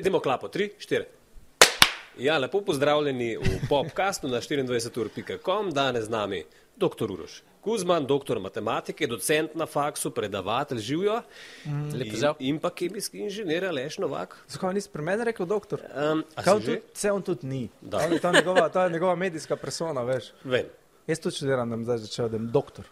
Dajmo klapo, tri, štiri. Ja, lepo pozdravljeni v popkastu na 24.com. Danes z nami dr. Uroš Kuzman, doktor matematike, docent na faksu, predavatelj živijo Mm, in, in pa kemijski inženir Aleš Novak. Zakaj nisi pri meni rekel doktor? Um, tudi, vse on tudi ni. Da. On je ta njegova, ta njegova medijska persona, veš. Vem. Jaz tudi študiram, da bom zdaj začel, da bom doktor.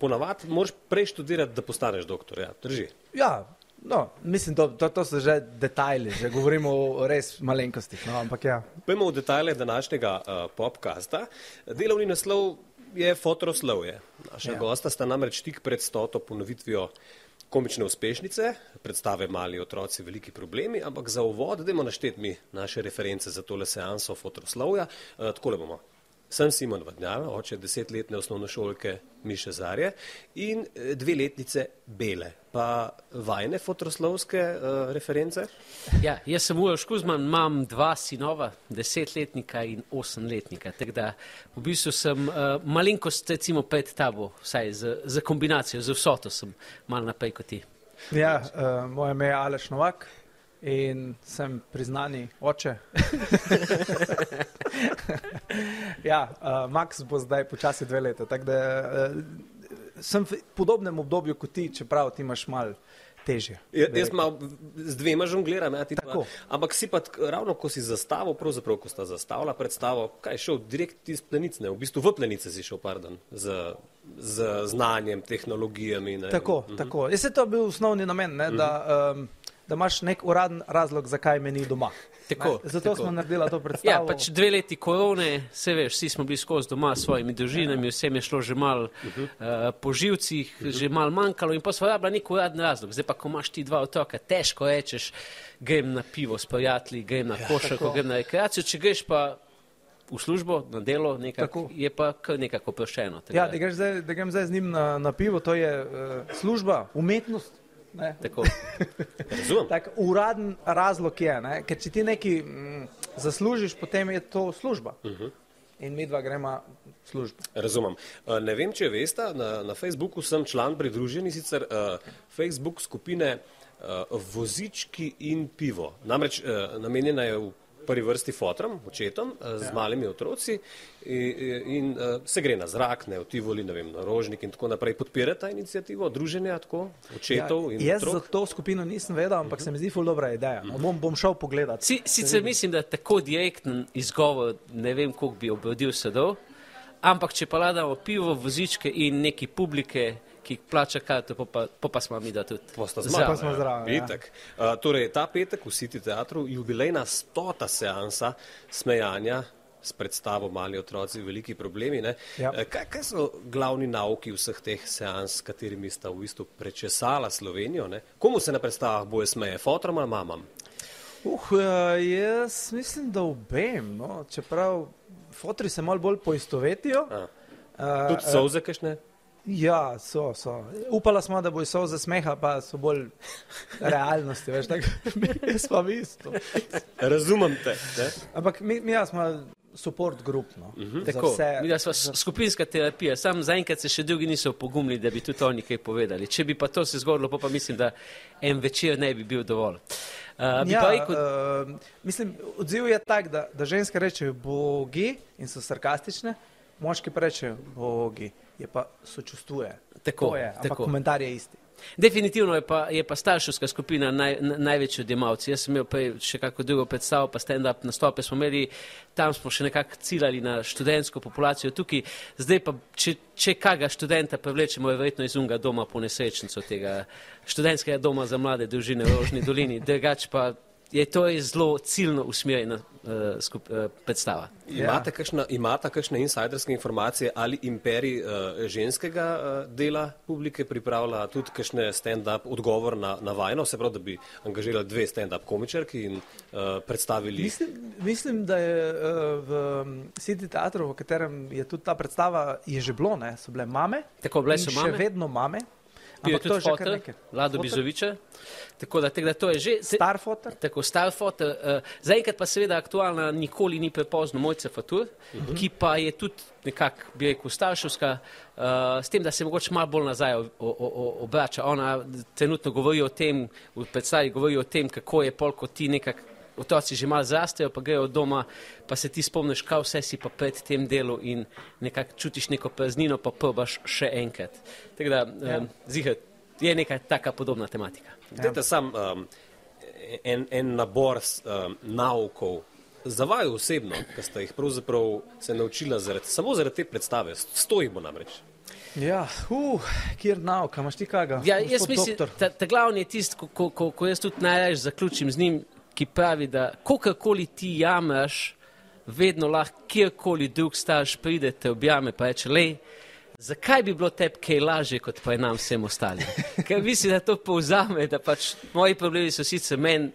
Ponavadi moraš prej študirati, da postaneš doktor. Ja, drži. Ja, no, mislim, to, to, to so že detajli, že govorimo o res malenkostih, no, ampak ja. Pojmo v detajle današnjega uh, popkasta. Delovni naslov je fotoroslovje. Naša ja. Gosta sta namreč tik pred stoto ponovitvijo komične uspešnice, predstave Mali otroci, veliki problemi, ampak za uvod dajmo našteti mi naše reference za tole seanso fotoroslovja. Uh, takole bomo. Sem Simon Vadnjava, oče desetletne osnovnošolke Miše Zarje in eh, dve letnice Bele. Pa vajne fotoroslovske uh, reference? Ja, jaz sem Uroš Kuzman, imam dva sinova, desetletnika in osemletnika. Tako da v bistvu sem uh, malenkost recimo pred tabo, vsaj z, z kombinacijo, z vsoto sem mal naprej kot ti. Ja, uh, moje ime je Aleš Novak in sem priznani oče. ja, uh, Max bo zdaj počasi dve leta, tako da uh, sem v podobnem obdobju kot ti, čeprav ti imaš mal težje. Ja, jaz malo z dvema žongliram, ja, ti pa. Tako. Ampak si pa ravno, ko si zastavil, pravzaprav, ko sta zastavila predstavo, kaj šel direkt iz plenice, v bistvu v plenice si šel, pardon, z, z znanjem, tehnologijami. Ne, Tako, in, tako. Jaz je to bil osnovni namen, ne, da, um, da imaš nek uraden razlog, zakaj me ni doma. Tako, Ne, Zato tako. smo naredili to Ja, predstavo. pač dve leti korone, se veš, vsi smo bili skozi doma s svojimi družinami, vsem je šlo že mal uh, po živcih, že mal manjkalo in pa smo rabili nek uraden razlog. Zdaj pa, ko imaš ti dva otroka, težko rečeš, grem na pivo s prijatelji, grem na košarko, tako. grem na rekreacijo, če greš pa v službo, na delo, nekak, je pa kar nekako tako Ja, da- zdaj, da grem zdaj z njim na, na pivo, to je uh, služba, umetnost. Razumem. Tak uraden razlog je, ne? ker če ti nekaj mm, zaslužiš, potem je to služba. Uh -huh. In mi dva gremo v službo. Razumem. Uh, Ne vem, če veste, na, na Facebooku sem član pridruženi sicer uh, Facebook skupine uh, Vozički in pivo. Namreč uh, namenjena je v prvi vrsti fotrom, očetom, uh, z malimi otroci in, in uh, se gre na zrak, ne v Tivoli, ne vem, na Rožnik in tako naprej. Podpirata inicijativo druženja tako očetov in Ja, jaz otrok? za to skupino nisem vedel, ampak se mi zdi ful dobra ideja. No, bom, bom šel pogledat. Si, sicer mislim, da tako direkten izgovor ne vem, koliko bi obrodil sadov, ampak če pa ladamo pivo, vozičke in neki publike, ki plača karto, pa, pa, pa, pa smo mi da tudi. Posta zmaga. Pa smo zraven, ja. Itak. Uh, torej, ta petek v City teatru jubilejna stota seansa smejanja s predstavo Mali otroci, veliki problemi. ne. Ja. Eh, Kaj, kaj so glavni nauki vseh teh seans, s katerimi sta v bistvu prečesala Slovenijo? Ne? Komu se na predstavah boje smeje, fotrom ali mamam? Uh, eh, jaz mislim, da obem, no? čeprav fotri se malo bolj poistovetijo. A, Uh, Tudi solze, kajšne? Ja, so, so. Upala smo, da bo so za smeha, pa so bolj realnosti, veš, tako jaz pa v isto. Razumem te. Ne? Ampak mi, mi ja smo support grup, no. Uh -huh. Tako, mi da smo skupinska terapija, sam zaenkrat se še drugi niso pogumili, da bi tudi oni kaj povedali. Če bi pa to se zgodilo, pa, pa mislim, da en večer ne bi bil dovolj. Uh, bi Ja, pa rekel, uh, mislim, odziv je tak, da, da ženske rečejo bogi in so sarkastične, moški pa rečejo bogi, je pa sočustvuje. Tako, to je, ampak tako. komentar je isti. Definitivno je pa, je pa starševska skupina naj, največji odjemalci. Jaz sem imel prej še kako drugo predstavo, pa stand-up nastope smo imeli, tam smo še nekako ciljali na študentsko populacijo tukaj. Zdaj pa, če, če kaga študenta prevlečemo, je verjetno iz unga doma po nesrečnico tega študentskega doma za mlade družine v Rožni dolini. Drugač pa je to res zelo ciljno usmerjena uh, skup, uh, predstava. Imate kakšna, imate kakšne insajderske informacije ali imperij uh, ženskega uh, dela publike pripravlja tudi kakšne stand-up odgovor na, na vajno, se pravi, da bi angažirali dve stand-up komičarki in uh, predstavili. Mislim, mislim, da je uh, v City teatru, v katerem je tudi ta predstava, je že bilo, ne? so bile mame. Tako, bile so Še mame. vedno mame. Pil tudi fotel. Lado Fotel? Bizoviče. Tako da, tako da to je že. te- Star fotor? Tako star foto. Uh, Zaenkrat pa seveda aktualna, nikoli ni prepozno Mojca Fatur, uh -huh. ki pa je tudi nekako, bi rekel, starševska, uh, s tem, da se mogoče malo bolj nazaj o- o- o- obrača. Ona trenutno govori o tem, v predstavi govori o tem, kako je pol, ko ti nekako otroci že malo zrastejo, pa grejo od doma, pa se ti spomniš, kaj vse si pa pred tem delu in nekako čutiš neko praznino, pa probaš še enkrat. Tako da, Ja. um, ziher, je neka taka podobna tematika. Dajte sam um, en, en nabor um, naukov za vaju osebno, ki ste jih pravzaprav se naučila zaradi, samo zaradi te predstave. Stojimo namreč. Ja, uh, kjer nauk, imaš ti kaga? Ja, jaz mislim, da ta glavni je tisti, ko, ko, ko, ko jaz tudi najraje zaključim z njim, ki pravi, da kakorkoli ti jamaš, vedno lahko kjerkoli drug starš pride, te objame pa reče, le, zakaj bi bilo tebi kaj lažje, kot pa je nam vsem ostalim? Ker mislim, da to povzame, da pač moji problemi so sicer meni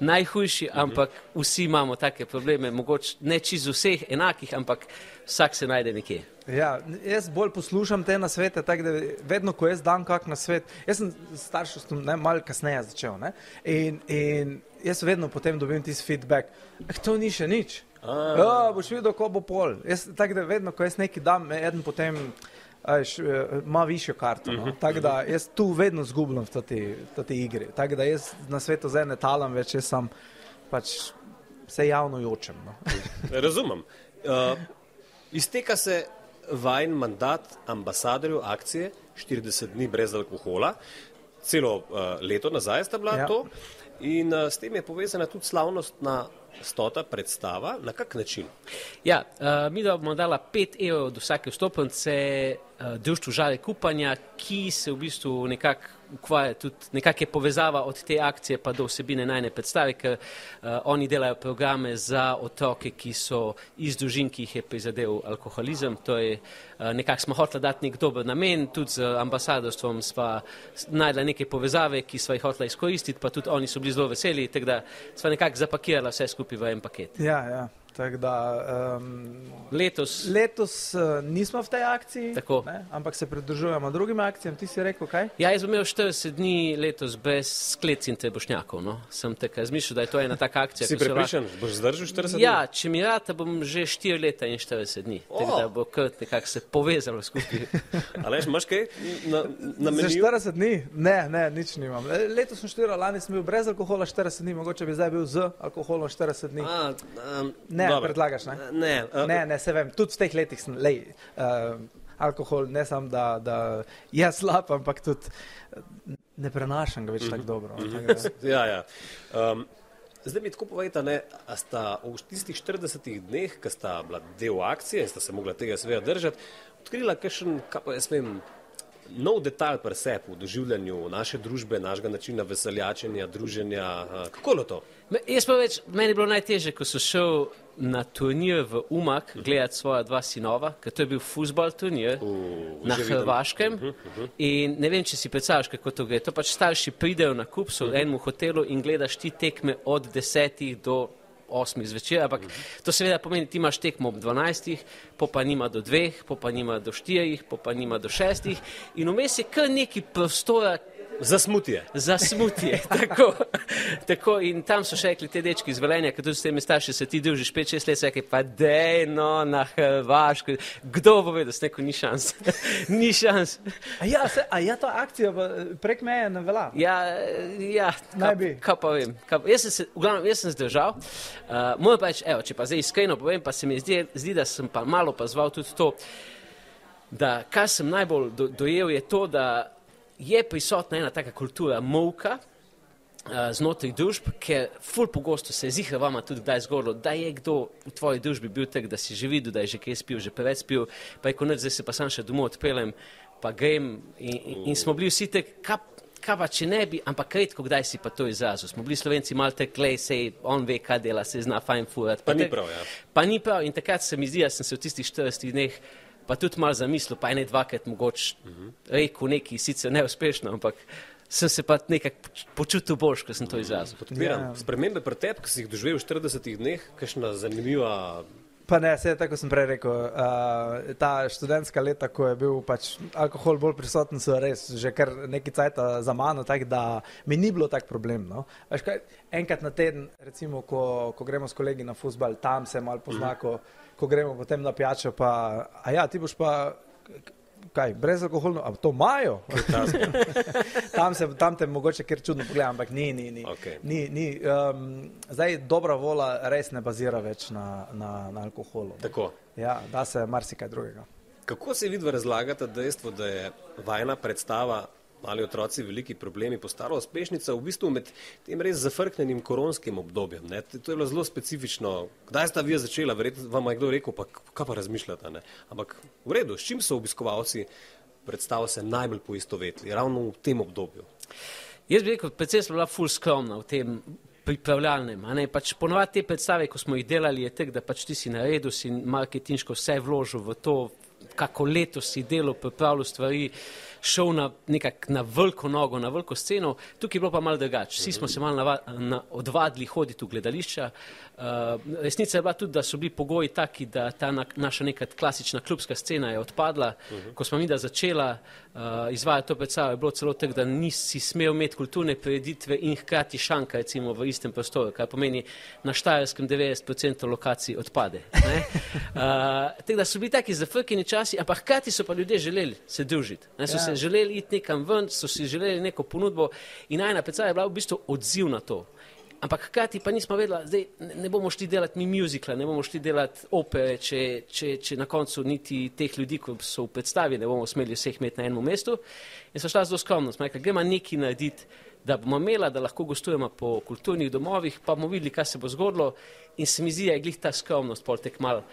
najhujši, ampak vsi imamo take probleme, mogoče ne čisto vseh enakih, ampak vsak se najde nekje. Ja, jaz bolj poslušam te nasvete, tako da vedno, ko jaz dam kak nasvet, jaz sem s starševstvom malo kasneje začel ne, in, in jaz vedno potem dobim tisti feedback, eh, to ni še nič. Ja, boš videl, ko bo pol. Jaz, tako da vedno, ko jaz nekaj dam, eden potem ajš, eh, ima višjo karto. No? Tako da jaz tu vedno zgubljam v toti, toti igri. Tako da jaz na svetu zdaj ne talam več, jaz sem pač vse javno jočem. No? Razumem. Uh, izteka se vajen mandat ambasadorjev akcije 40 dni brez alkohola. Celo uh, leto nazaj sta bila Ja. to. In uh, s tem je povezana tudi slavnostna stota predstava. Na kak način? Ja, uh, mi bomo dala 5 evrov od vsake vstopnice uh, društvu žale kupanja, ki se v bistvu nekako ukvarja tudi, nekako je povezava od te akcije pa do vsebine najne predstave, ker uh, oni delajo programe za otroke, ki so iz družin, ki jih je prizadel alkoholizem. To je uh, nekako smo hoteli dati nek dober namen, tudi z ambasadorstvom sva s- najdla neke povezave, ki sva jih hotela izkoristiti, pa tudi oni so bili zelo veseli, tako da sva nekako zapakirala vse skupaj v en paket. Ja, ja. Tako da um, Letos letos uh, nismo v tej akciji, Tako. ne, ampak se pridružujemo drugim akcijam. Ti si rekel, kaj? Ja, jaz bom imel 40 dni letos brez sklec in te bošnjakov. No. Sem tako razmišljal, da je to ena taka akcija. Si prepričan, boš zdržal 40 lahko- Ja, če mi rata, bom že 4 leta in 40 dni. Tako O! da bo kar nekako se povezalo skupaj. Ali imaš kaj na, na Za meniju? 40 dni? Ne, ne, nič nimam. Le- Letos sem študiral, lani sem bil brez alkohola 40 dni, mogoče bi zdaj bil z alkoholom 40 dni. A, um, Ne, predlagaš, ne? Ne, uh, Ne, ne, se vem, tudi v teh letih sem, lej, uh, alkohol ne samo, da, da je slab, ampak tudi eh, ne prenašam ga več tako dobro. tako da- Ja, ja. Um, zdaj mi tako povejte, ne, a sta v tistih 40 dneh, ko sta bila del akcije in sta se mogla tega seveda držati, odkrila kakšen, kaj pa jaz vem, nov detalj pri sebi v doživljanju naše družbe, našega načina veseljačenja, druženja. Kako je to? Me- Jaz pa več, meni je bilo najtežje, ko sem šel na turnir v Umak gledati svoja dva sinova, ker to je bil futbal turnir V- na že vidim. Hrvaškem. In ne vem, če si predstavljaš, kako to gre. To pač starši pridejo na kup, so v enem hotelu in gledaš ti tekme od desetih do osmih zvečer, ampak to seveda pomeni, ti imaš tekmo ob dvanajstih, po pa nima do dveh, po pa nima do štirih, po pa nima do šestih in vmes je kar neki prostora, Zasmutje. za smutje. tako, tako in tam so še rekli te dečki iz Velenja, ker tudi s temi starši se ti družiš 5-6 let, so rekli pa dej no na Hrvaško. Kdo bo vedel, s neko ni šans. ni šans. A ja, se, a ja, ta akcija v- prek meje ne velja. Ja, ja Naj kaj, kaj pa vem. Pa- jaz sem se, v glavnem, jaz sem zdržal. Uh, Moram pa reči, evo, če pa zdaj iskreno povem, pa se mi zdi, zdi da sem pa malo pozval tudi to, da kar sem najbolj do, dojel je to, da je prisotna ena taka kultura molka uh, znotraj družb, ker ful pogosto se je zihra vama tudi kdaj zgodilo, da je kdo v tvoji družbi bil tak, da si že videl, da je že kaj spil, že preveč spil, pa je konec, zdaj se pa sam še domov odpeljem, pa grem in, in, in smo bili vsi tek, kaj, kaj pa če ne bi, ampak redko kdaj si pa to izrazil. Smo bili slovenci malo tek, lej, sej on ve, kaj dela, se zna fajn furat. Pa ni tek- prav, ja. Pa ni prav in takrat se mi zdi, da sem se v tistih 40 dneh pa tudi malo zamislil, pa ne dvakrat mogoče rekel neki, sicer neuspešno, ampak sem se pa nekako počutil boljš, ko sem to izrazil. Podpiram. Ja. Spremembe pri tebi, ki si jih doživel v 40 dneh, kakšna zanimiva Pa ne, vse tako sem prej rekel. Uh, ta študentska leta, ko je bil pač alkohol bolj prisoten, so res že kar nekaj cajt za mano, tako da mi ni bilo tak problem. No. Kaj, enkrat na teden, recimo, ko, ko gremo s kolegi na futbal, tam se malo pozna, ko, ko gremo potem na pijačo, pa a ja, ti boš pa. Kaj, brez alkoholno, ampak to imajo. tam, se, tam te mogoče kjer čudno pogledam, ampak ni. ni, ni, Okay. ni, ni um, zdaj dobra vola res ne bazira več na, na, na alkoholu. Tako. Ja, da se marsikaj drugega. Kako se vidva razlagate dejstvo, da je vajna predstava mali otroci veliki problemi postala uspešnica v bistvu med tem res zafrknenim koronskim obdobjem? Ne? To je bilo zelo specifično. Kdaj sta vi začela? Verjetno vam je kdo rekel, pa kaj pa razmišljate? Ne? Ampak v redu, s čim so obiskovalci predstavo se najbolj poistovetili, ravno v tem obdobju? Jaz bi rekel, predvsem sem bila ful skromna v tem pripravljalnem. Pač ponovadi te predstave, ko smo jih delali, je tek, da pač ti si naredil, si marketinško vse vložil v to, kako leto si delal, pripravljal stvari, šel na, nekak, na veliko nogo, na veliko sceno. Tukaj je bilo pa malo drugače. Vsi smo se malo nava, na, odvadili hoditi v gledališča. Uh, resnica je bila tudi, da so bili pogoji taki, da ta na, naša neka klasična klubska scena je odpadla. Uh -huh. Ko smo mi da začela uh, izvajati to predstavo, je bilo celo tako, da nisi smel imeti kulturne prireditve in hkrati šanka recimo v istem prostoru, kar pomeni na Štajerskem 90% lokacij odpade. Uh, tako da so bili taki zafrkeni časi, ampak hkrati so pa ljudje želeli se družiti. Ne, so ja. se želeli iti nekam ven, so si želeli neko ponudbo in najna predstava je bila v bistvu odziv na to. Ampak hkrati pa nismo vedeli, da ne bomo šli delati mi muzikla, ne bomo šli delati opere, če, če, če na koncu niti teh ljudi, ki so v predstavi, ne bomo smeli vseh imeti na enem mestu. In so šla zelo skromno, smo rekli, gremo nekaj narediti, da bomo imela, da lahko gostujemo po kulturnih domovih, pa bomo videli, kaj se bo zgodilo. In se mi zdi, da je glih ta skromnost pol tek mal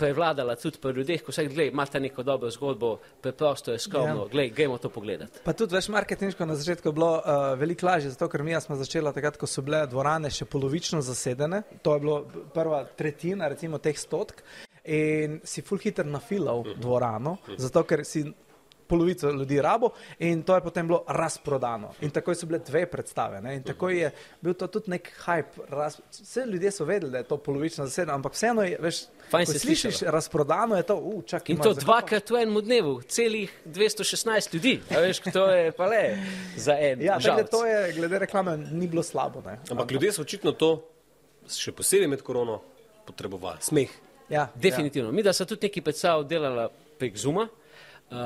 prevladala tudi pri ljudeh, ko se gledaj, imate neko dobro zgodbo, preprosto je skromno, Ja. gledaj, gremo to pogledati. Pa tudi veš, marketinško na začetku je bilo uh, veliko lažje, zato ker mi smo začeli takrat, ko so bile dvorane še polovično zasedene. To je bilo prva tretjina, recimo teh stotk. In si full hiter nafilal dvorano, zato ker si polovico ljudi rabo in to je potem bilo razprodano. In tako so bile dve predstave. Ne? In tako je bil to tudi nek hype. Raz... Vse ljudje so vedeli, da je to polovično zasedeno, ampak vseeno je, veš, Fajn ko slišiš slišalo. razprodano, je to, uh, čakaj. In to dvakrat v enem dnevu, celih 216 ljudi. A veš, to je pa le za en. Ja, tako to je, glede reklame, ni bilo slabo. Ne? Ampak ljudje so očitno to, še posebej med korono, potrebovali. Smeh. Ja, Definitivno. Mi, da so tudi neki predstav delala prek Zuma. Uh,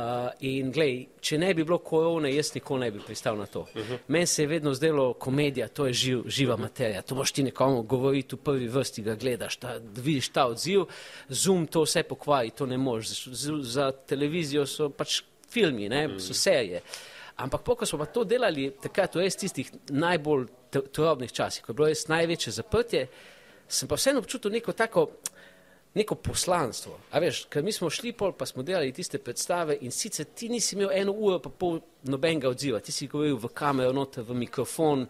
in glej, če ne bi bilo korone, jaz nikoli ne bi pristal na to. Uh -huh. Meni se je vedno zdelo komedija, to je živ, živa materija. To moš ti nekomu govoriti v prvi vrsti, ga gledaš, ta, vidiš ta odziv. Zoom to vse pokvari, to ne moreš. Z- Za televizijo so pač filmi, ne, so serije. Ampak po, ko smo pa to delali, takrat v res tistih najbolj turobnih časih, ko je bilo res največje zaprtje, sem pa vseeno občutil neko tako neko poslanstvo. A veš, ker mi smo šli pol, pa smo delali tiste predstave in sicer ti nisi imel eno uro pa pol nobenega odziva, ti si govoril v kamero, noter v mikrofon,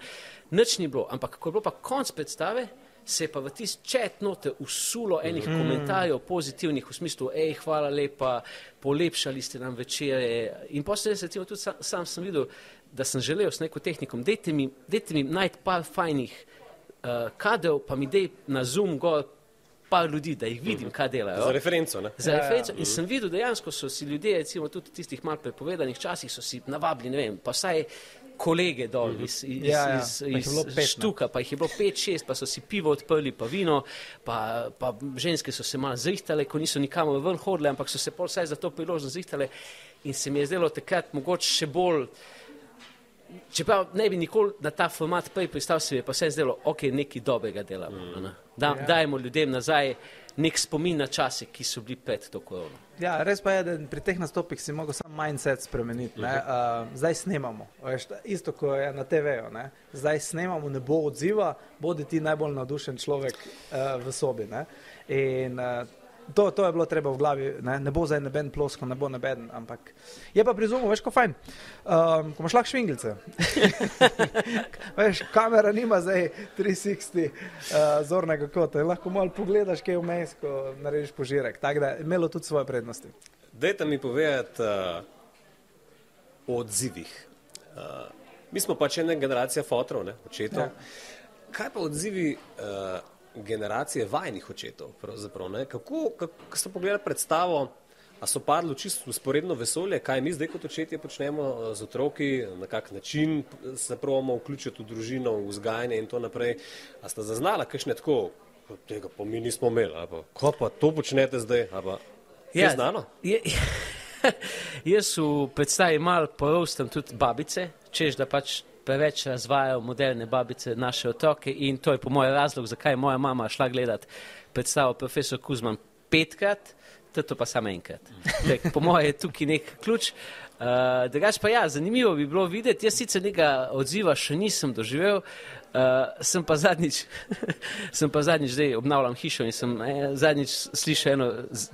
nič ni bilo, ampak ko je bilo pa konc predstave, se je pa v tisti čet note usulo enih mm. komentarjev pozitivnih v smislu, hej, hvala lepa, polepšali ste nam večere. In potem se tudi sam, sam sem videl, da sem želel s neko tehnikom, dejte mi, dejte mi najti par fajnih uh, kadrov, pa mi dej na Zoom gor par ljudi, da jih vidim, kaj delajo. Za referenco. Ne? Za Ja, referenco. In sem videl, dejansko so si ljudje, recimo tudi v tistih malo prepovedanih časih, so si navabili, ne vem, pa vsaj kolege dol iz, iz, Ja, ja. iz, Pa jih je iz, bilo iz pet, ne. štuka, pa jih je bilo pet, šest, pa so si pivo odprli, pa vino, pa, pa ženske so se malo zrihtale, ko niso nikamor ven hodile, ampak so se pol vsaj za to priložnost zrihtale in se mi je zdelo takrat mogoče še bolj Čeprav ne bi nikoli na ta format prej pristal, se mi je pa vse zdelo, ok, nekaj dobrega delamo. Mm. Da, Ja. Dajemo ljudem nazaj nek spomin na čase, ki so bili pred to korono. Ja, res pa je, da pri teh nastopih si mogel sam mindset spremeniti. ne. Uh, zdaj snemamo, veš, isto kot je na TV-ju. Zdaj snemamo, ne bo odziva, bodi ti najbolj navdušen človek uh, v sobi. Ne. In uh, to, to je bilo treba v glavi, ne, ne bo zdaj neben plosko, ne bo neben, ampak je pa pri zumu, veš, ko fajn. Um, ko imaš lahko švingilce. veš, kamera nima zdaj 360 uh, zornega kota, lahko malo pogledaš, kaj je vmes, ko narediš požirek. Tako da je imelo tudi svoje prednosti. Dajte mi povedati uh, o odzivih. Uh, mi smo pač ena generacija fotorov, ne, očetov. Ja. Kaj pa odzivi uh, generacije vajnih očetov. ne. Kako, kako ste pogledali predstavo, a so padli čisto usporedno vesolje, kaj mi zdaj kot očetje počnemo eh, z otroki, na kak način se pravimo vključiti v družino, v vzgajanje in to naprej. A ste zaznala kakšne tako, tega pa mi nismo imeli, ali pa ko pa to počnete zdaj, ali pa je Ja, znano? Je, jaz v predstavi mal porostam tudi babice, češ da pač preveč razvajajo moderne babice naše otroke in to je po mojem razlog, zakaj je moja mama šla gledat predstavo profesor Kuzman petkrat, to pa samo enkrat. Tak, po mojem je tukaj nek ključ. Uh, drugač pa ja, zanimivo bi bilo videti, jaz sicer nekega odziva še nisem doživel, uh, sem pa zadnjič, sem pa zadnjič zdaj obnavljam hišo in sem eh, zadnjič slišal eno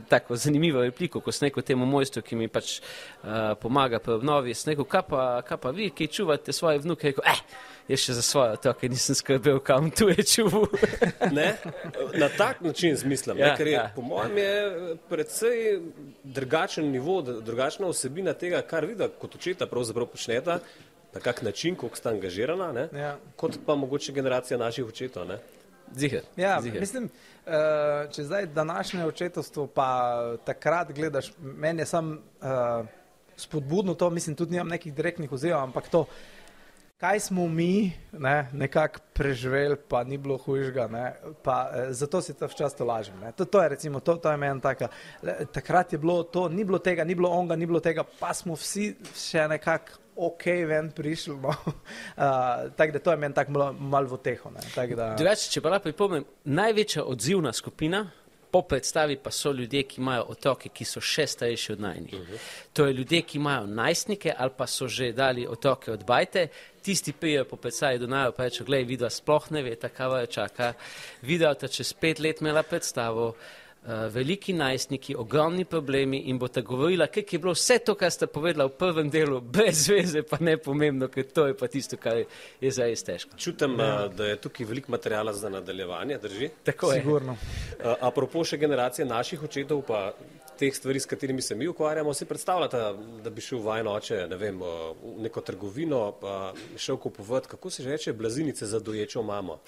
tako zanimivo repliko, ko sem rekel temu mojstru, ki mi pač uh, pomaga pri obnovi, sem rekel, kaj pa, kaj pa vi, ki čuvate svoje vnuke, rekel, eh, jaz še za svoje otroke nisem skrbel, kam tu je čuval. Ne? Na tak način zmislim, ja, Ja, ker je, ja. po mojem je predvsej drugačen nivo, drugačna osebina tega, kar vidi kot očeta pravzaprav počneta, na kak način, koliko sta angažirana, ne? Ja. kot pa mogoče generacija naših očetov. Ne? Ziher. Ja, ziher. mislim, uh, če zdaj današnje očetovstvo, pa takrat gledaš, meni je sam uh, spodbudno to, mislim, tudi nimam nekih direktnih ozirov, ampak to, kaj smo mi ne, nekako preživeli, pa ni bilo hujšega, ne, pa eh, zato si to včasih lažem. Ne. To, to je recimo, to, to je meni taka, le, takrat je bilo to, ni bilo tega, ni bilo onga, ni bilo tega, pa smo vsi še nekako ok ven prišli, no. uh, tako da to je meni tako malo mal v teho. da- Drugače, če pa lahko pripomnim, največja odzivna skupina po predstavi pa so ljudje, ki imajo otroke, ki so še starejši od najnih. Uh -huh. To je ljudje, ki imajo najstnike ali pa so že dali otroke od bajte, tisti prijejo po predstavi do najo, pa rečejo, gledaj, vidva sploh ne ve, kaj jo čaka. Videla ta čez pet let imela predstavo. Uh, veliki najstniki, ogromni problemi in bo ta govorila, kaj je bilo vse to, kar ste povedala v prvem delu, brez veze, pa ne pomembno, ker to je pa tisto, kar je, je zares težko. Čutim, ja. da je tukaj veliko materijala za nadaljevanje, drži. Tako je. Sigurno. Apropo še generacije naših očetov, pa teh stvari, s katerimi se mi ukvarjamo, si predstavljate, da bi šel vajen oče ne vem, uh, v neko trgovino, pa šel kupovati, kako se že reče, blazinice za doječo mamo.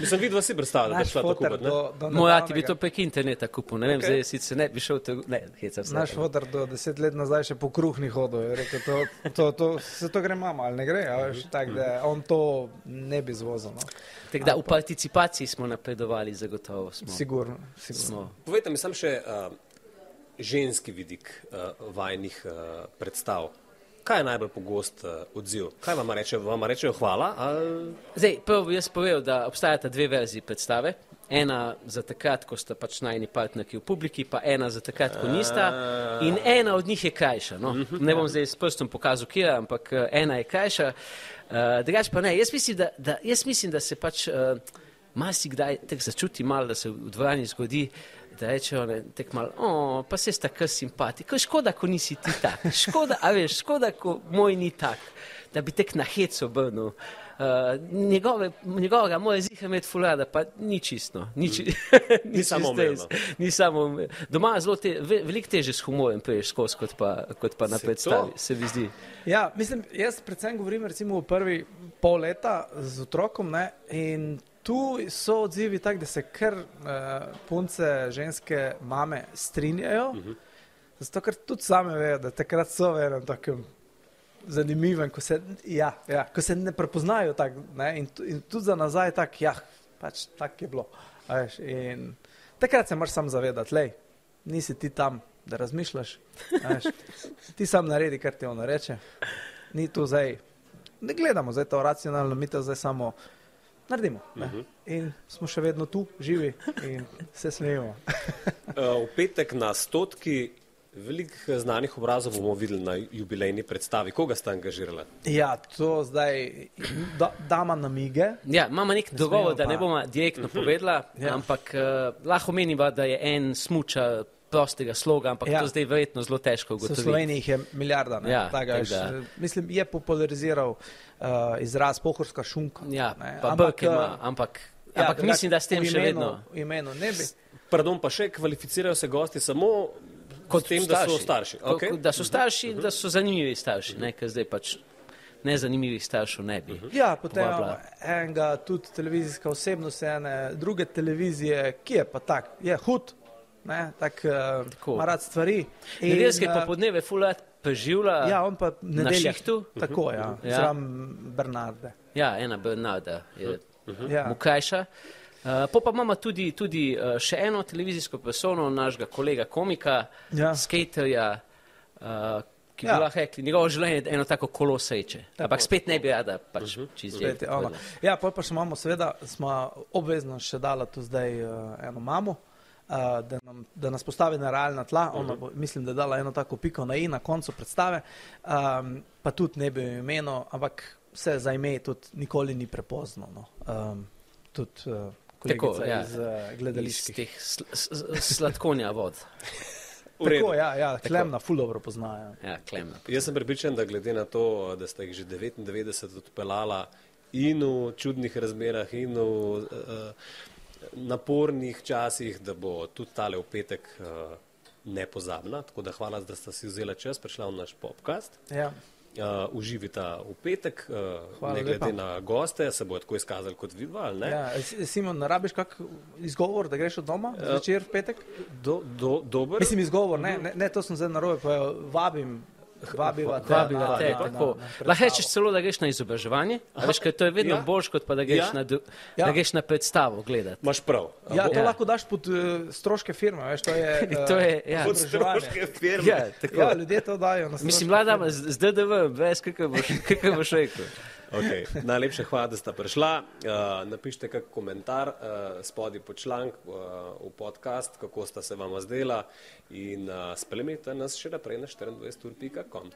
Mislim, vidva si predstavljate, da bi šla tako foter kupiti, do, do Moj ati bi to prek interneta kupil, ne vem, Ok. okay. zdaj sicer ne bi šel, trg- ne, hecam se. Naš fotor do deset let nazaj še po kruh ni hodil. Je rekel, to, to, to, se to gre mama ali ne gre. a Veš, tak, da on to ne bi zvozil. No. Tako da v participaciji smo napredovali, zagotovo smo. Sigurno. sigurno. smo. Povejte mi sam še uh, ženski vidik uh, vajnih uh, predstav. Kaj je najbolj pogost uh, odziv? Kaj vam reče? Vam rečejo hvala? Ali... Zdaj, prvo bi jaz povedal, da obstajata dve verziji predstave. Ena za takrat, ko sta pač najni partnerki v publiki, pa ena za takrat, ko nista. In ena od njih je krajša. No? Ne bom zdaj s prstom pokazal, kje, ampak eh, ena je krajša. Uh, drugač pa ne. Jaz mislim, da, da, jaz mislim, da se pač uh, marsikdaj tako začuti malo, da se v dvorani zgodi, da rečejo, ne, tek malo, o, pa se sta kar simpati. Škoda, ko nisi ti tak. Škoda, a veš, škoda, ko moj ni tak. Da bi tek na hec obrnil. Uh, njegove, njegovega moje zihe imeti fulada, pa ni čisto. Ni, či, Ni samoumevno. Ni samo doma je zelo te, ve, veliko teže s humorjem priješ skozi, kot pa, kot pa na Se predstavi, to? se mi zdi. Ja, mislim, jaz predvsem govorim recimo v prvi pol leta z otrokom ne, in tu so odzivi tak, da se kar uh, punce, ženske, mame strinjajo, uh -huh. zato ker tudi same vejo, da takrat so v enem takem zanimivem, ko se, ja, ja, ko se ne prepoznajo tak, ne, in, in tudi za nazaj tak, ja, pač tak je bilo. Veš, in takrat se moraš sam zavedati, lej, nisi ti tam, da razmišljaš, veš, ti sam naredi, kar ti ono reče. Ni tu zdaj, ne gledamo zdaj to racionalno, mi to zdaj samo naredimo. Ne? In smo še vedno tu, živi in se smejimo. Uh, v petek na stotki velikih znanih obrazov bomo videli na jubilejni predstavi. Koga ste angažirali? Ja, to zdaj da, dama namige. Ja, imamo nek dogovor, da ne bomo direktno povedala, Ja. ampak uh, lahko meniva, da je en smuča prostega sloga, ampak Ja. to zdaj verjetno zelo težko V ugotoviti. Sloveniji jih je milijarda. ne, Ja, tako tako da. Mislim, je populariziral uh, izraz pohorska šunka. Ja, ne, pa ampak, ima, eh, ampak, ja, ampak mislim, da s tem v še imenu- vedno. Imenu ne bi. Pardon, pa še kvalificirajo se gosti samo kot tem, da so starši. Okay? Da so starši, da so zanimivi starši, ne, ker zdaj pač nezanimivih staršev ne bi. Ja, potem imamo povabila. enega, tudi televizijska osebnost, ene druge televizije, ki je pa tak, je hud, ne, tak, Tako. tako. ima rad stvari. In, Nedeljske popoldneve fulat preživlja. Ja, on pa nedeljah. šihtu? Tako, ja, Ja. ja. zraven Bernarde. Ja, ena Bernarda je Ja. Mukajša. Uh, po pa imamo tudi, tudi uh, še eno televizijsko persono, našega kolega komika, Ja. skaterja, uh, ki bi Ja. lahko rekli, njegovo življenje je eno tako kolo sreče. Ampak spet ne bi rada pač Spet čez je ona. Ja, pol pa še imamo, seveda, smo obvezno še dala tu zdaj uh, eno mamo, uh, da, nam, da nas postavi na realna tla. Ona bo, mislim, da je dala eno tako piko na i na koncu predstave, um, pa tudi ne bi imeno, ampak vse za ime tudi nikoli ni prepozno. No. Um, tudi uh, kolegica ja. iz uh, Iz gledaliških. teh sl sladkonja vod. Tako, ja, ja, Klemna ful dobro poznajo. Ja, klemna. Jaz sem prepričan, da glede na to, da ste jih že 99 odpeljala in v čudnih razmerah, in v uh, napornih časih, da bo tudi tale v petek uh, nepozabna. Tako da hvala, da ste si vzela čas, prišla v naš podcast. Ja. Uh, uživita v petek, uh, Hvala ne glede lepa. na goste, se bo tako izkazali kot vidva, ne? Ja, Simon, rabiš kak izgovor, da greš od doma zvečer v petek? Do, do, dober. Mislim, izgovor, ne, ne, ne to sem zdaj narobe, pa jo vabim, vabiva te. Vabiva te, na- tako. na- na Lahko rečeš celo, da greš na izobraževanje, veš, ker to je vedno Ja. boljš, kot pa da greš, Ja. na, Ja. da greš na predstavo gledati. Imaš prav. Ja, to Ja. lahko daš pod uh, stroške firme, veš, to je. Uh, To je, ja. Pod stroške firme. Ja, tako. Ja, ljudje to dajo. na Mislim, stroške mlada, firme. z, z DDV, veš, kako boš, kako boš rekel. Okay. Najlepša hvala, da ste prišla. Uh, napišite kak komentar uh, spodaj pod članek uh, v podcast, kako sta se vama zdela in uh, spremljajte nas še naprej na 24.com.